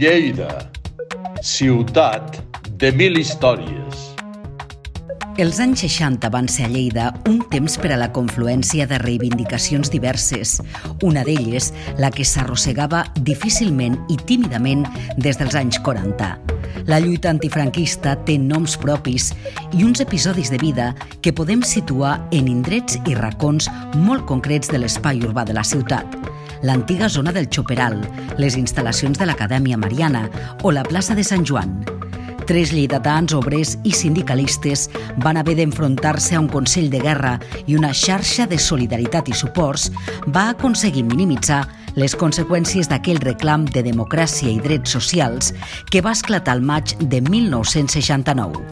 Lleida, ciutat de mil històries. Els anys 60 van ser a Lleida un temps per a la confluència de reivindicacions diverses, una d'elles la que s'arrossegava difícilment i tímidament des dels anys 40. La lluita antifranquista té noms propis i uns episodis de vida que podem situar en indrets i racons molt concrets de l'espai urbà de la ciutat l'antiga zona del Xoperal, les instal·lacions de l'Acadèmia Mariana o la plaça de Sant Joan. Tres lleidatans, obrers i sindicalistes van haver d'enfrontar-se a un Consell de Guerra i una xarxa de solidaritat i suports va aconseguir minimitzar les conseqüències d'aquell reclam de democràcia i drets socials que va esclatar al maig de 1969.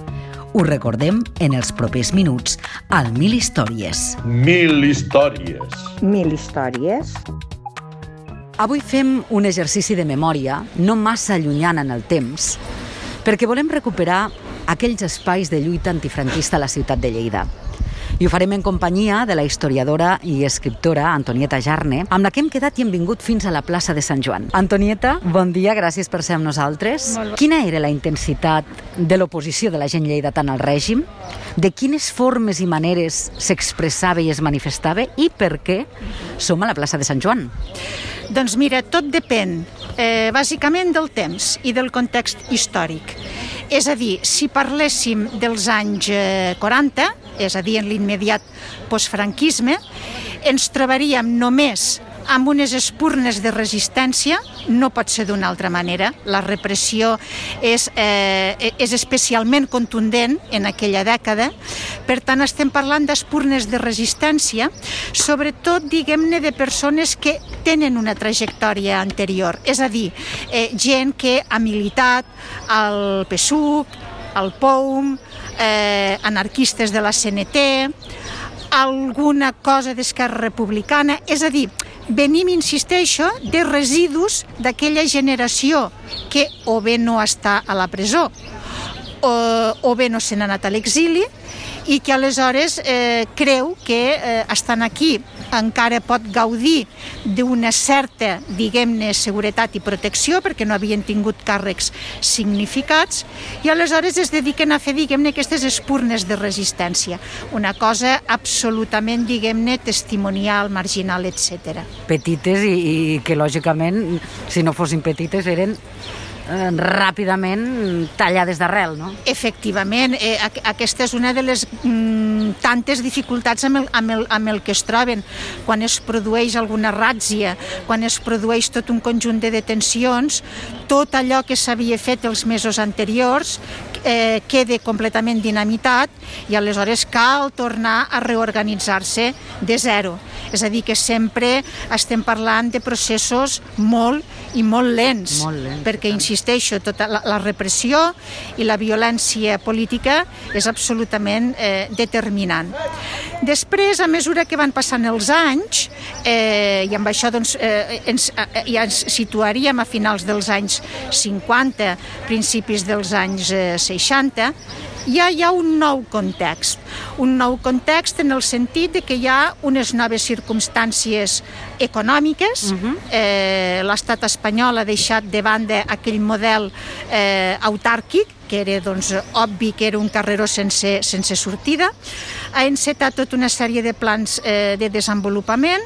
Ho recordem en els propers minuts al Mil Històries. Mil històries. Mil històries. Avui fem un exercici de memòria, no massa allunyant en el temps, perquè volem recuperar aquells espais de lluita antifranquista a la ciutat de Lleida. I ho farem en companyia de la historiadora i escriptora Antonieta Jarne, amb la que hem quedat i hem vingut fins a la plaça de Sant Joan. Antonieta, bon dia, gràcies per ser amb nosaltres. Quina era la intensitat de l'oposició de la gent lleidatana al règim? De quines formes i maneres s'expressava i es manifestava? I per què som a la plaça de Sant Joan? Doncs mira, tot depèn eh, bàsicament del temps i del context històric. És a dir, si parléssim dels anys eh, 40, és a dir, en l'immediat postfranquisme, ens trobaríem només amb unes espurnes de resistència, no pot ser d'una altra manera. La repressió és, eh, és especialment contundent en aquella dècada, per tant estem parlant d'espurnes de resistència, sobretot, diguem-ne, de persones que tenen una trajectòria anterior, és a dir, eh, gent que ha militat al PSUC, al POUM, eh, anarquistes de la CNT, alguna cosa d'Esquerra Republicana, és a dir, venim, insisteixo, de residus d'aquella generació que o bé no està a la presó o, o bé no se n'ha anat a l'exili i que aleshores eh, creu que eh, estan aquí encara pot gaudir d'una certa, diguem-ne, seguretat i protecció perquè no havien tingut càrrecs significats i aleshores es dediquen a fer, diguem-ne, aquestes espurnes de resistència. Una cosa absolutament, diguem-ne, testimonial, marginal, etc. Petites i, i que, lògicament, si no fossin petites, eren eh, ràpidament tallades d'arrel, no? Efectivament, eh, aquesta és una de les mm, tantes dificultats amb el, amb, el, amb el que es troben quan es produeix alguna ràtzia, quan es produeix tot un conjunt de detencions, tot allò que s'havia fet els mesos anteriors eh, quede completament dinamitat i aleshores cal tornar a reorganitzar-se de zero. És a dir, que sempre estem parlant de processos molt i molt lents, molt lents perquè, insisteixo, tota la, la repressió i la violència política és absolutament eh, determinant. Després, a mesura que van passant els anys, eh, i amb això doncs, eh, ens, eh, ja ens situaríem a finals dels anys 50, principis dels anys eh, 60, ja hi ha un nou context. Un nou context en el sentit de que hi ha unes noves circumstàncies econòmiques. Uh -huh. eh, L'estat espanyol ha deixat de banda aquell model eh, autàrquic que era doncs, obvi que era un carreró sense, sense sortida, ha encetat tota una sèrie de plans eh, de desenvolupament,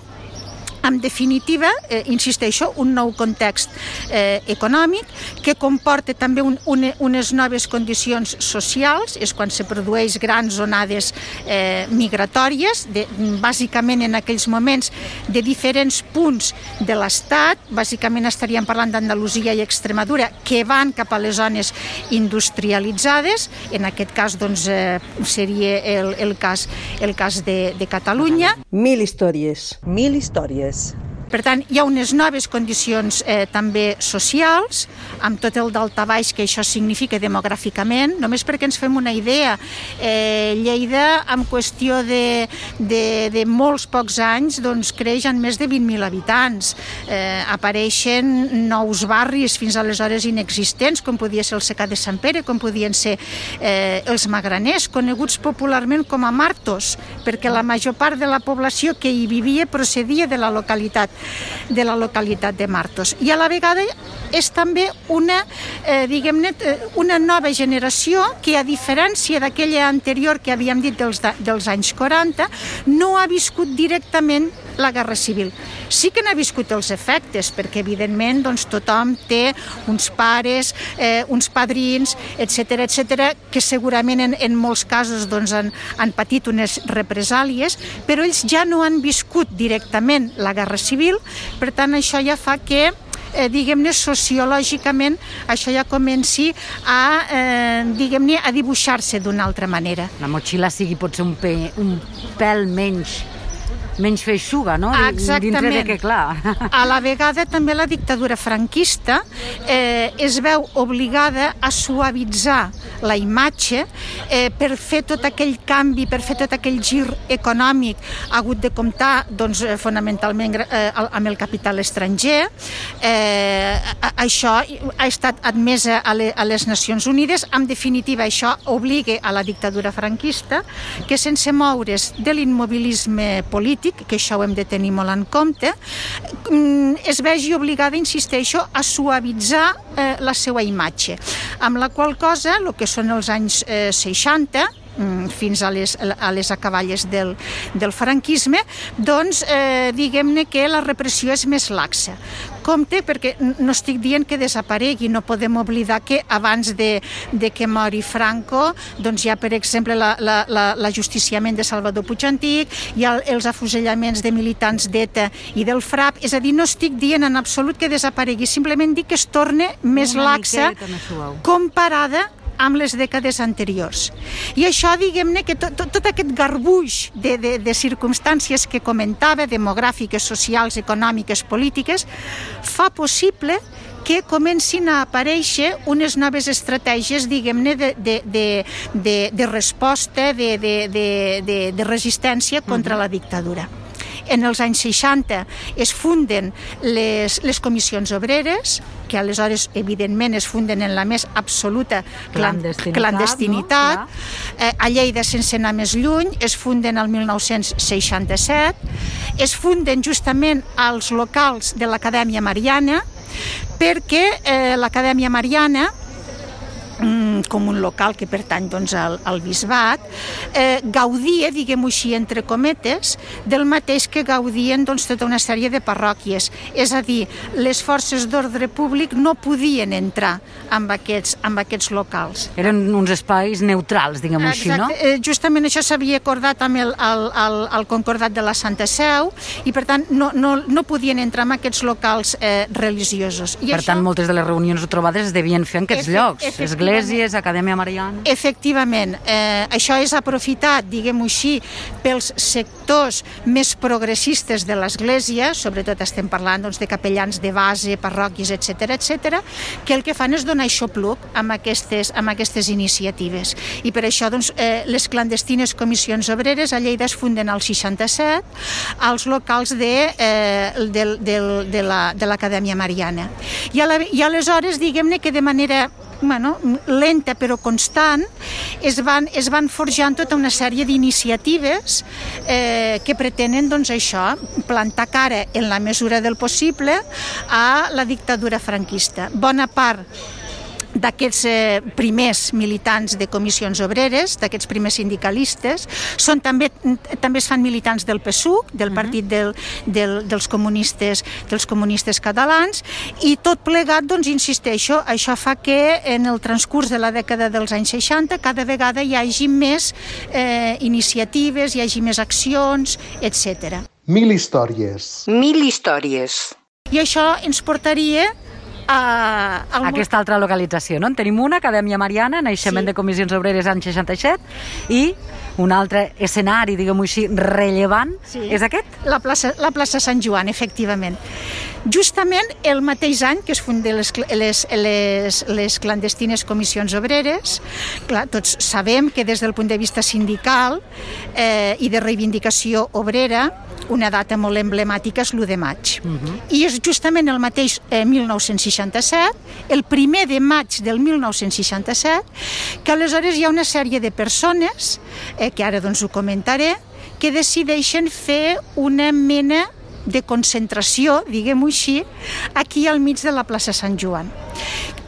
en definitiva, eh, insisteixo, un nou context eh, econòmic que comporta també un, un, unes noves condicions socials, és quan se produeix grans onades eh, migratòries, de, bàsicament en aquells moments de diferents punts de l'Estat, bàsicament estaríem parlant d'Andalusia i Extremadura, que van cap a les zones industrialitzades, en aquest cas doncs, eh, seria el, el, cas, el cas de, de Catalunya. Mil històries. Mil històries this per tant, hi ha unes noves condicions eh, també socials, amb tot el daltabaix que això significa demogràficament, només perquè ens fem una idea. Eh, Lleida, en qüestió de, de, de molts pocs anys, doncs, creix en més de 20.000 habitants. Eh, apareixen nous barris fins aleshores inexistents, com podia ser el Secà de Sant Pere, com podien ser eh, els Magraners, coneguts popularment com a Martos, perquè la major part de la població que hi vivia procedia de la localitat de la localitat de Martos. I a la vegada és també una, eh, diguem-ne, eh, una nova generació que, a diferència d'aquella anterior que havíem dit dels, dels anys 40, no ha viscut directament la Guerra Civil. Sí que n'ha viscut els efectes, perquè evidentment doncs, tothom té uns pares, eh, uns padrins, etc etc que segurament en, en molts casos doncs, han, han patit unes represàlies, però ells ja no han viscut directament la Guerra Civil, per tant això ja fa que eh, diguem-ne, sociològicament això ja comenci a, eh, diguem-ne, a dibuixar-se d'una altra manera. La motxilla sigui potser un, pe, un pèl menys menys feixuga, no? Exactament. Dintre de que, clar... A la vegada també la dictadura franquista eh, es veu obligada a suavitzar la imatge eh, per fer tot aquell canvi, per fer tot aquell gir econòmic, ha hagut de comptar doncs, eh, fonamentalment eh, amb el capital estranger. Eh, això ha estat admesa a, le, a les Nacions Unides. En definitiva, això obliga a la dictadura franquista que sense moure's de l'immobilisme polític, que això ho hem de tenir molt en compte, mm, es vegi obligada, insisteixo, a suavitzar eh, la seva imatge. Amb la qual cosa, el que són els anys eh, 60, mm, fins a les, a les acaballes del, del franquisme, doncs eh, diguem-ne que la repressió és més laxa. Compte, perquè no estic dient que desaparegui, no podem oblidar que abans de, de que mori Franco, doncs hi ha, per exemple, l'ajusticiament la, la, de Salvador Puig Antic, hi ha els afusellaments de militants d'ETA i del FRAP, és a dir, no estic dient en absolut que desaparegui, simplement dic que es torna més Una laxa comparada amb les dècades anteriors. I això, diguem-ne, que tot, tot, tot aquest garbuix de, de, de circumstàncies que comentava, demogràfiques, socials, econòmiques, polítiques, fa possible que comencin a aparèixer unes noves estratègies, diguem-ne, de, de, de, de, de resposta, de, de, de, de, de resistència contra uh -huh. la dictadura. En els anys 60 es funden les, les comissions obreres, que aleshores, evidentment, es funden en la més absoluta clandestinitat. clandestinitat. No? Eh, a Lleida, sense anar més lluny, es funden el 1967, es funden justament als locals de l'Acadèmia Mariana, perquè eh, l'Acadèmia Mariana com un local que pertany doncs, al, al bisbat, eh, gaudia, diguem-ho així, entre cometes, del mateix que gaudien doncs, tota una sèrie de parròquies. És a dir, les forces d'ordre públic no podien entrar amb aquests, amb aquests locals. Eren uns espais neutrals, diguem-ho així, no? Eh, justament això s'havia acordat amb el, el, el, el Concordat de la Santa Seu i, per tant, no, no, no podien entrar en aquests locals eh, religiosos. I per això... tant, moltes de les reunions trobades es devien fer en aquests Efe llocs, esglésies esglésies, Acadèmia Mariana... Efectivament, eh, això és aprofitat, diguem-ho així, pels sectors més progressistes de l'Església, sobretot estem parlant doncs, de capellans de base, parròquies, etc etc, que el que fan és donar pluc amb aquestes, amb aquestes iniciatives. I per això doncs, eh, les clandestines comissions obreres a Lleida es funden al 67 als locals de, eh, del, del, de l'Acadèmia la, Mariana. I, a la, I aleshores, diguem-ne que de manera bueno, lenta però constant, es van, es van forjant tota una sèrie d'iniciatives eh, que pretenen doncs, això, plantar cara en la mesura del possible a la dictadura franquista. Bona part d'aquests eh, primers militants de comissions obreres, d'aquests primers sindicalistes, són també, també es fan militants del PSUC, del Partit del, del, dels, comunistes, dels comunistes catalans, i tot plegat, doncs, insisteixo, això fa que en el transcurs de la dècada dels anys 60 cada vegada hi hagi més eh, iniciatives, hi hagi més accions, etc. Mil històries. Mil històries. I això ens portaria a, a aquesta altra localització. No? En tenim una, Acadèmia Mariana, naixement sí. de comissions obreres anys 67, i un altre escenari, diguem-ho així, rellevant, sí. és aquest? La plaça, la plaça Sant Joan, efectivament. Justament el mateix any que es funden les, les, les, les clandestines comissions obreres, clar, tots sabem que des del punt de vista sindical eh, i de reivindicació obrera, una data molt emblemàtica és l'1 de maig. Uh -huh. I és justament el mateix eh, 1967, el primer de maig del 1967, que aleshores hi ha una sèrie de persones, eh, que ara doncs ho comentaré, que decideixen fer una mena de concentració, diguem-ho així, aquí al mig de la plaça Sant Joan.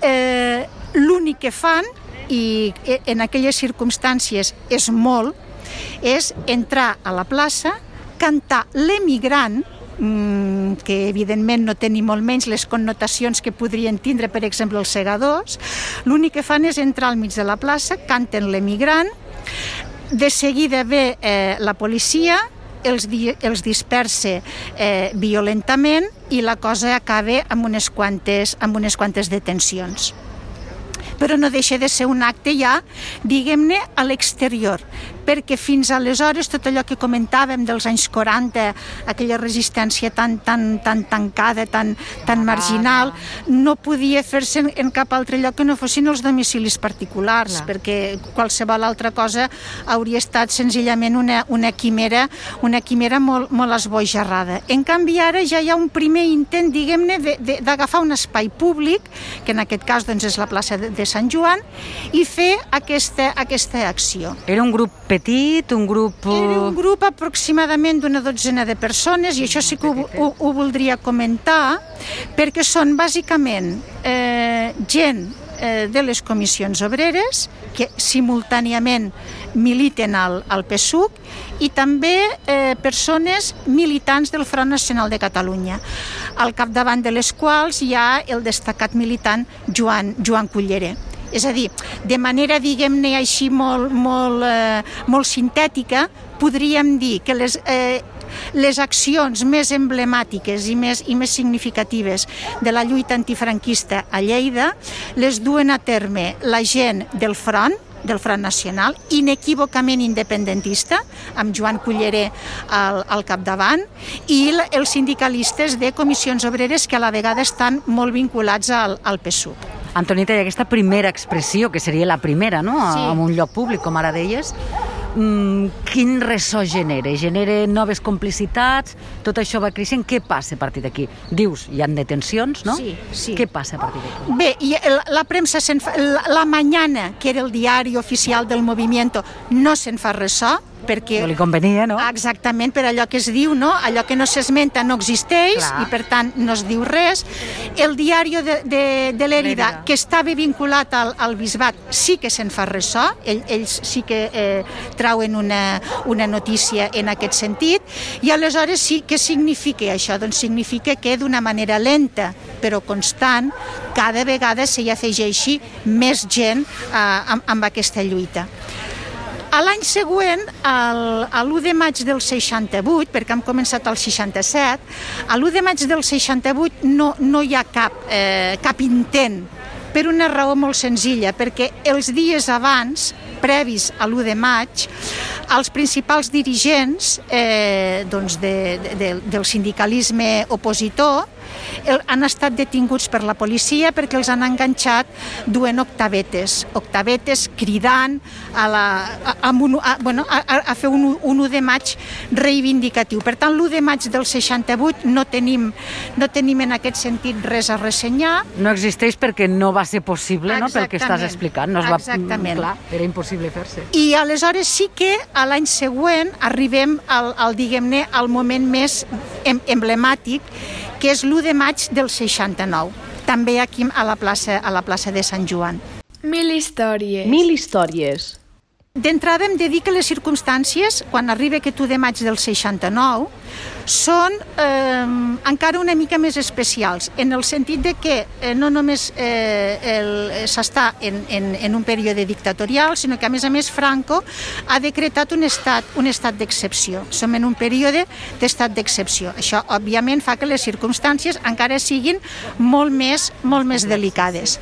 Eh, L'únic que fan, i en aquelles circumstàncies és molt, és entrar a la plaça, cantar l'emigrant, mm, que evidentment no té ni molt menys les connotacions que podrien tindre, per exemple, els segadors, l'únic que fan és entrar al mig de la plaça, canten l'emigrant, de seguida ve eh, la policia, els, di els dispersa eh, violentament i la cosa acaba amb unes quantes, amb unes quantes detencions. Però no deixa de ser un acte ja, diguem-ne, a l'exterior, perquè fins aleshores tot allò que comentàvem dels anys 40, aquella resistència tan, tan, tan tancada, tan, tan marginal, no podia fer-se en, en cap altre lloc que no fossin els domicilis particulars, Clar. perquè qualsevol altra cosa hauria estat senzillament una, una quimera, una quimera molt, molt esbojarrada. En canvi, ara ja hi ha un primer intent, diguem-ne, d'agafar un espai públic, que en aquest cas doncs, és la plaça de, de Sant Joan, i fer aquesta, aquesta acció. Era un grup petit, un grup... Era un grup aproximadament d'una dotzena de persones i això sí que ho, ho, ho voldria comentar perquè són bàsicament eh, gent eh, de les comissions obreres que simultàniament militen al, al PSUC i també eh, persones militants del Front Nacional de Catalunya, al capdavant de les quals hi ha el destacat militant Joan, Joan Cullerer. És a dir, de manera, diguem-ne així, molt, molt, eh, molt sintètica, podríem dir que les, eh, les accions més emblemàtiques i més, i més significatives de la lluita antifranquista a Lleida les duen a terme la gent del front, del Front Nacional, inequívocament independentista, amb Joan Cullerer al, al capdavant, i els sindicalistes de comissions obreres que a la vegada estan molt vinculats al, al PSUC. Antonita, i aquesta primera expressió, que seria la primera, no?, sí. en un lloc públic, com ara deies, mm, quin ressò genera? Genera noves complicitats? Tot això va creixent? Què passa a partir d'aquí? Dius, hi han detencions, no? Sí, sí. Què passa a partir d'aquí? Bé, i la, la premsa, fa, la, la Mañana, que era el diari oficial del moviment, no se'n fa ressò, perquè... No li convenia, no? Exactament, per allò que es diu, no? Allò que no s'esmenta no existeix Clar. i, per tant, no es diu res. El diari de, de, de l'Èrida, que estava vinculat al, al bisbat, sí que se'n fa ressò, Ell, ells sí que eh, trauen una, una notícia en aquest sentit, i aleshores sí, què significa això? Doncs significa que d'una manera lenta però constant, cada vegada s'hi afegeixi més gent eh, amb, amb aquesta lluita. A l'any següent, l'1 de maig del 68, perquè hem començat el 67, a l'1 de maig del 68 no, no hi ha cap, eh, cap intent per una raó molt senzilla, perquè els dies abans, previs a l'1 de maig, els principals dirigents eh, doncs de, de, del sindicalisme opositor han estat detinguts per la policia perquè els han enganxat duent octavetes, octavetes cridant a, la, a, a, a, bueno, a, a fer un, un 1 de maig reivindicatiu. Per tant, l'1 de maig del 68 no tenim, no tenim en aquest sentit res a ressenyar. No existeix perquè no va ser possible, no? pel que estàs explicant. No es va, Exactament. Clar, era impossible fer-se. I aleshores sí que a l'any següent arribem al, al diguem-ne, al moment més em emblemàtic, que és l'1 de maig del 69, també aquí a la plaça, a la plaça de Sant Joan. Mil històries. Mil històries. D'entrada hem de dir que les circumstàncies, quan arriba aquest 1 de maig del 69, són eh, encara una mica més especials, en el sentit de que eh, no només eh, s'està en, en, en un període dictatorial, sinó que a més a més Franco ha decretat un estat, un estat d'excepció. Som en un període d'estat d'excepció. Això, òbviament, fa que les circumstàncies encara siguin molt més, molt més delicades.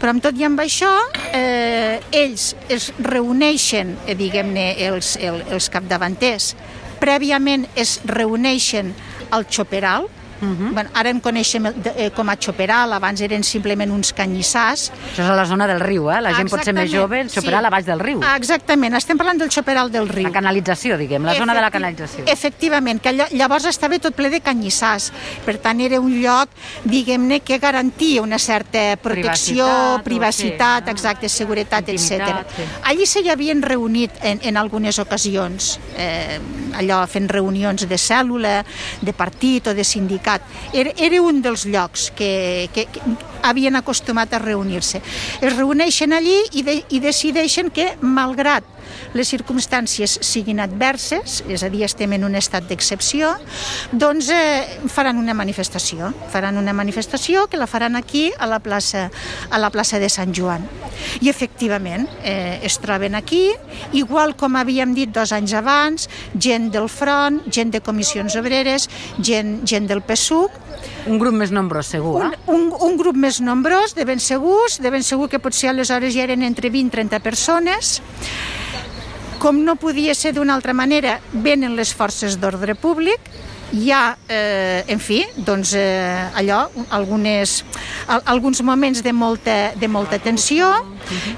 Però amb tot i amb això, eh, ells es reuneixen, eh, diguem-ne, els, els, els capdavanters. Prèviament es reuneixen al Xoperal, -huh. bueno, ara en coneixem eh, com a Xoperal, abans eren simplement uns canyissars. Això és a la zona del riu, eh? La gent pot ser més jove, el Xoperal sí. a baix del riu. Exactament, estem parlant del Xoperal del riu. La canalització, diguem, la zona de la canalització. Efectivament, que llavors estava tot ple de canyissars. Per tant, era un lloc, diguem-ne, que garantia una certa protecció, privacitat, privacitat sí, exacte, seguretat, etc. Sí. Allí se hi havien reunit en, en algunes ocasions, eh, allò fent reunions de cèl·lula, de partit o de sindicat. Era, era un dels llocs que, que, que havien acostumat a reunir-se. Es reuneixen allí i, de, i decideixen que, malgrat les circumstàncies siguin adverses, és a dir, estem en un estat d'excepció, doncs eh, faran una manifestació. Faran una manifestació que la faran aquí a la plaça, a la plaça de Sant Joan. I efectivament eh, es troben aquí, igual com havíem dit dos anys abans, gent del front, gent de comissions obreres, gent, gent del PSUC, un grup més nombrós, segur, eh? Un, un, un grup més nombrós, de ben segurs, de ben segur que potser aleshores ja eren entre 20 i 30 persones, com no podia ser d'una altra manera, venen les forces d'ordre públic, hi ha, eh, en fi, doncs eh, allò, algunes, al, alguns moments de molta, de molta tensió,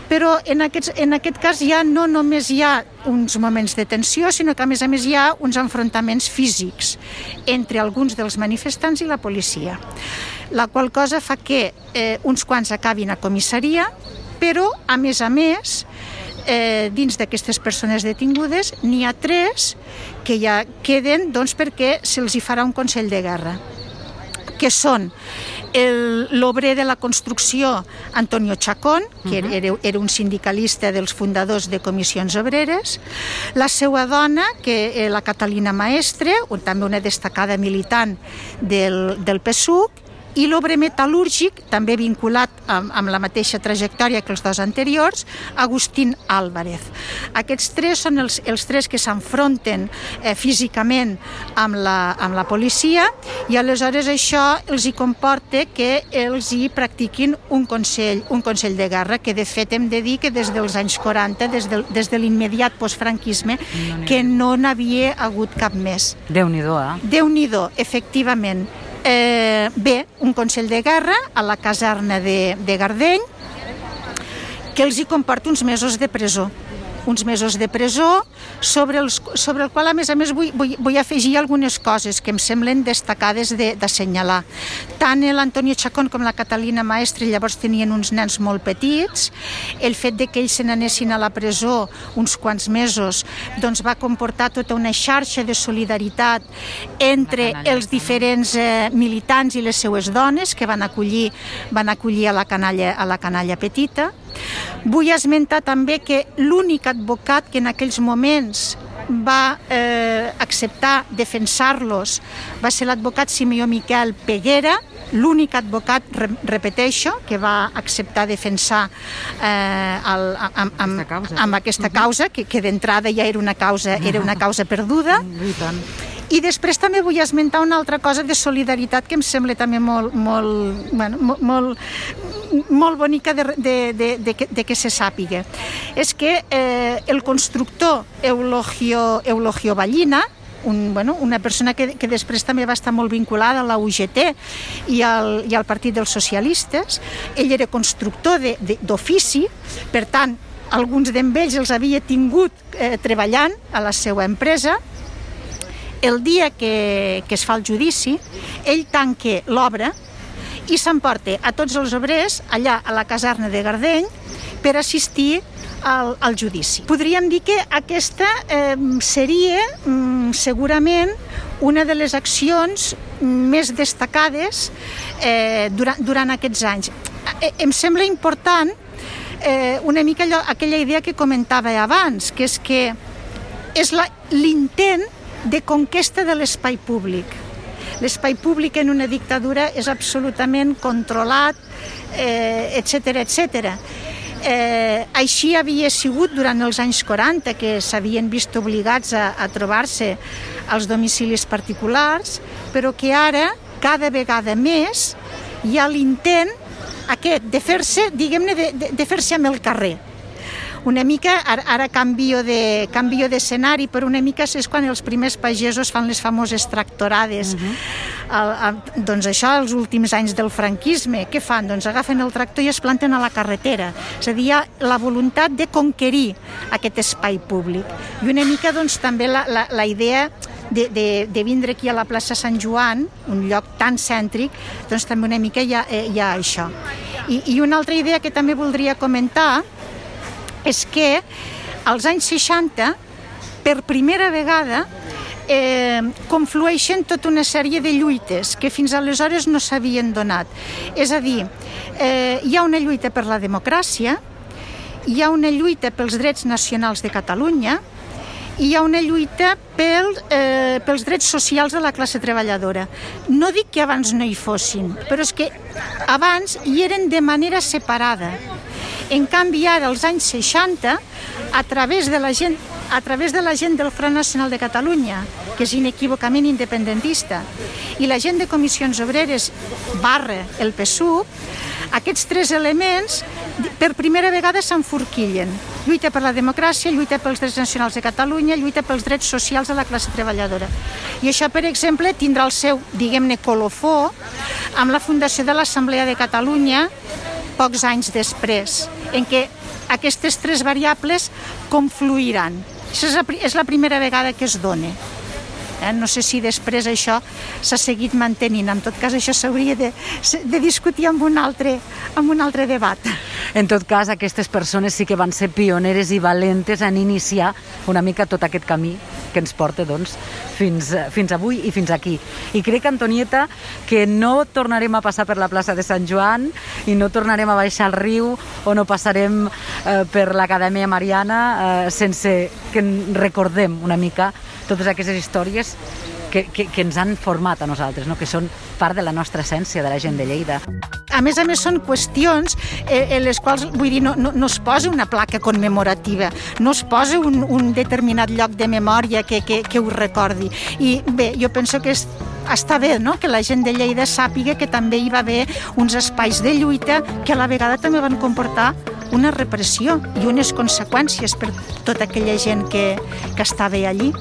però en, aquests, en aquest cas ja no només hi ha uns moments de tensió, sinó que a més a més hi ha uns enfrontaments físics entre alguns dels manifestants i la policia, la qual cosa fa que eh, uns quants acabin a comissaria, però a més a més eh, dins d'aquestes persones detingudes n'hi ha tres que ja queden doncs, perquè se'ls hi farà un Consell de Guerra que són l'obrer de la construcció Antonio Chacón, que uh -huh. era, era un sindicalista dels fundadors de Comissions Obreres, la seva dona, que és la Catalina Maestre, també una destacada militant del, del PSUC, i l'obre metal·lúrgic, també vinculat amb, amb la mateixa trajectòria que els dos anteriors, Agustín Álvarez. Aquests tres són els, els tres que s'enfronten eh, físicament amb la, amb la policia i aleshores això els hi comporta que els hi practiquin un consell, un consell de guerra que de fet hem de dir que des dels anys 40, des de, des de l'immediat postfranquisme, no que no n'havia hagut cap més. Déu-n'hi-do, eh? Déu-n'hi-do, efectivament eh, bé, un Consell de Guerra a la caserna de, de Gardeny que els hi comporta uns mesos de presó uns mesos de presó, sobre, els, sobre el qual, a més a més, vull, vull, vull afegir algunes coses que em semblen destacades d'assenyalar. De, Tant l'Antonio Chacón com la Catalina Maestre llavors tenien uns nens molt petits. El fet de que ells se n'anessin a la presó uns quants mesos doncs va comportar tota una xarxa de solidaritat entre els diferents eh, militants i les seues dones que van acollir, van acollir a la canalla, a la canalla petita Vull esmentar també que l'únic advocat que en aquells moments va eh, acceptar defensar-los va ser l'advocat Simeó Miquel Peguera, l'únic advocat, re, repeteixo, que va acceptar defensar eh, el, amb, amb, amb, causa. amb aquesta causa, que, que d'entrada ja era una causa, era una causa perduda. I tant i després també vull esmentar una altra cosa de solidaritat que em sembla també molt, molt, bueno, molt, molt, molt bonica de, de, de, de, que, de que se sàpiga. És que eh, el constructor Eulogio, Eulogio Ballina, un, bueno, una persona que, que després també va estar molt vinculada a la UGT i al, i al Partit dels Socialistes. Ell era constructor d'ofici, per tant, alguns d'ells els havia tingut eh, treballant a la seva empresa el dia que, que es fa el judici, ell tanca l'obra i s'emporta a tots els obrers allà a la caserna de Gardeny per assistir al, al judici. Podríem dir que aquesta eh, seria mm, segurament una de les accions més destacades eh, durant, durant aquests anys. Eh, em sembla important eh, una mica allò, aquella idea que comentava abans, que és que és l'intent de conquesta de l'espai públic. L'espai públic en una dictadura és absolutament controlat, etc eh, etc. Eh, així havia sigut durant els anys 40, que s'havien vist obligats a, a trobar-se als domicilis particulars, però que ara, cada vegada més, hi ha l'intent aquest de fer-se, diguem-ne, de, de, de fer-se amb el carrer una mica, ara, ara canvio de canvio d'escenari, però una mica és quan els primers pagesos fan les famoses tractorades. Uh -huh. el, el, doncs això, els últims anys del franquisme, què fan? Doncs agafen el tractor i es planten a la carretera. És a dir, la voluntat de conquerir aquest espai públic. I una mica, doncs, també la, la, la idea de, de, de vindre aquí a la plaça Sant Joan, un lloc tan cèntric, doncs també una mica hi ha, eh, hi ha això. I, I una altra idea que també voldria comentar és que als anys 60, per primera vegada, eh, conflueixen tota una sèrie de lluites que fins aleshores no s'havien donat. És a dir, eh, hi ha una lluita per la democràcia, hi ha una lluita pels drets nacionals de Catalunya, i hi ha una lluita pel, eh, pels drets socials de la classe treballadora. No dic que abans no hi fossin, però és que abans hi eren de manera separada. En canvi, ara, als anys 60, a través de la gent a través de la gent del Front Nacional de Catalunya, que és inequívocament independentista, i la gent de Comissions Obreres barra el PSUV, aquests tres elements per primera vegada s'enforquillen. Lluita per la democràcia, lluita pels drets nacionals de Catalunya, lluita pels drets socials de la classe treballadora. I això, per exemple, tindrà el seu, diguem-ne, colofó amb la fundació de l'Assemblea de Catalunya pocs anys després, en què aquestes tres variables confluiran. Això és la, és la primera vegada que es dona. Eh? No sé si després això s'ha seguit mantenint. En tot cas, això s'hauria de, de discutir amb un, altre, amb un altre debat. En tot cas, aquestes persones sí que van ser pioneres i valentes en iniciar una mica tot aquest camí que ens porta doncs, fins, fins avui i fins aquí. I crec, Antonieta, que no tornarem a passar per la plaça de Sant Joan i no tornarem a baixar el riu o no passarem eh, per l'Acadèmia Mariana eh, sense que recordem una mica totes aquestes històries que, que, que ens han format a nosaltres, no? que són part de la nostra essència, de la gent de Lleida. A més a més, són qüestions eh, en les quals, vull dir, no, no, no es posa una placa commemorativa, no es posa un, un determinat lloc de memòria que, que, que ho recordi. I bé, jo penso que és, està bé no? que la gent de Lleida sàpiga que també hi va haver uns espais de lluita que a la vegada també van comportar una repressió i unes conseqüències per tota aquella gent que, que estava allí.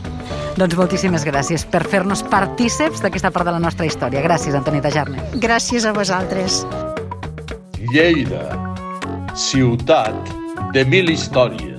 Doncs moltíssimes gràcies per fer-nos partíceps d'aquesta part de la nostra història. Gràcies, Antonieta Jarne. Gràcies a vosaltres. Lleida, ciutat de mil històries.